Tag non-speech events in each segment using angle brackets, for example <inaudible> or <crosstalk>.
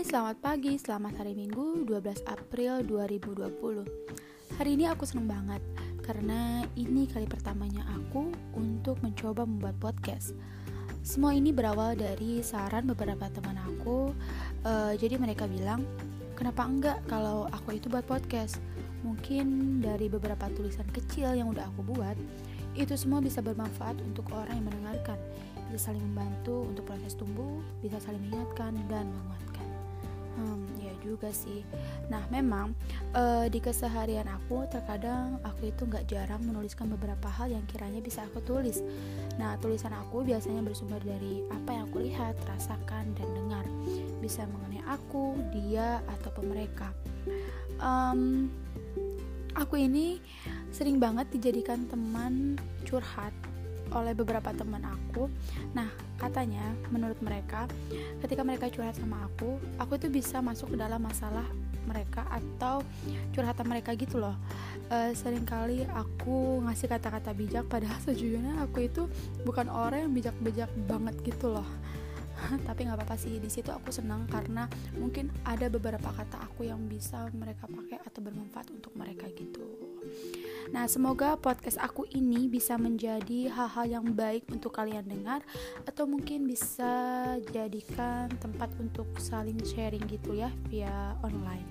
selamat pagi, selamat hari Minggu 12 April 2020 Hari ini aku seneng banget karena ini kali pertamanya aku untuk mencoba membuat podcast. Semua ini berawal dari saran beberapa teman aku uh, Jadi mereka bilang, kenapa enggak kalau aku itu buat podcast? Mungkin dari beberapa tulisan kecil yang udah aku buat Itu semua bisa bermanfaat untuk orang yang mendengarkan. Bisa saling membantu untuk proses tumbuh, bisa saling mengingatkan dan menguatkan Hmm, ya juga sih. Nah, memang uh, di keseharian aku terkadang aku itu nggak jarang menuliskan beberapa hal yang kiranya bisa aku tulis. Nah, tulisan aku biasanya bersumber dari apa yang aku lihat, rasakan, dan dengar. Bisa mengenai aku, dia, ataupun mereka. Um, aku ini sering banget dijadikan teman curhat oleh beberapa teman aku. Nah, katanya menurut mereka ketika mereka curhat sama aku, aku itu bisa masuk ke dalam masalah mereka atau curhatan mereka gitu loh. E, sering kali aku ngasih kata-kata bijak padahal <laughs> sejujurnya aku itu bukan orang yang bijak-bijak banget gitu loh. <laughs> tapi nggak apa-apa sih di situ aku senang karena mungkin ada beberapa kata aku yang bisa mereka pakai atau bermanfaat untuk mereka gitu. Nah, semoga podcast aku ini bisa menjadi hal-hal yang baik untuk kalian dengar atau mungkin bisa jadikan tempat untuk saling sharing gitu ya via online.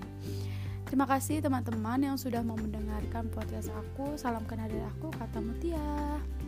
Terima kasih teman-teman yang sudah mau mendengarkan podcast aku. Salam kenal dari aku, kata Mutia.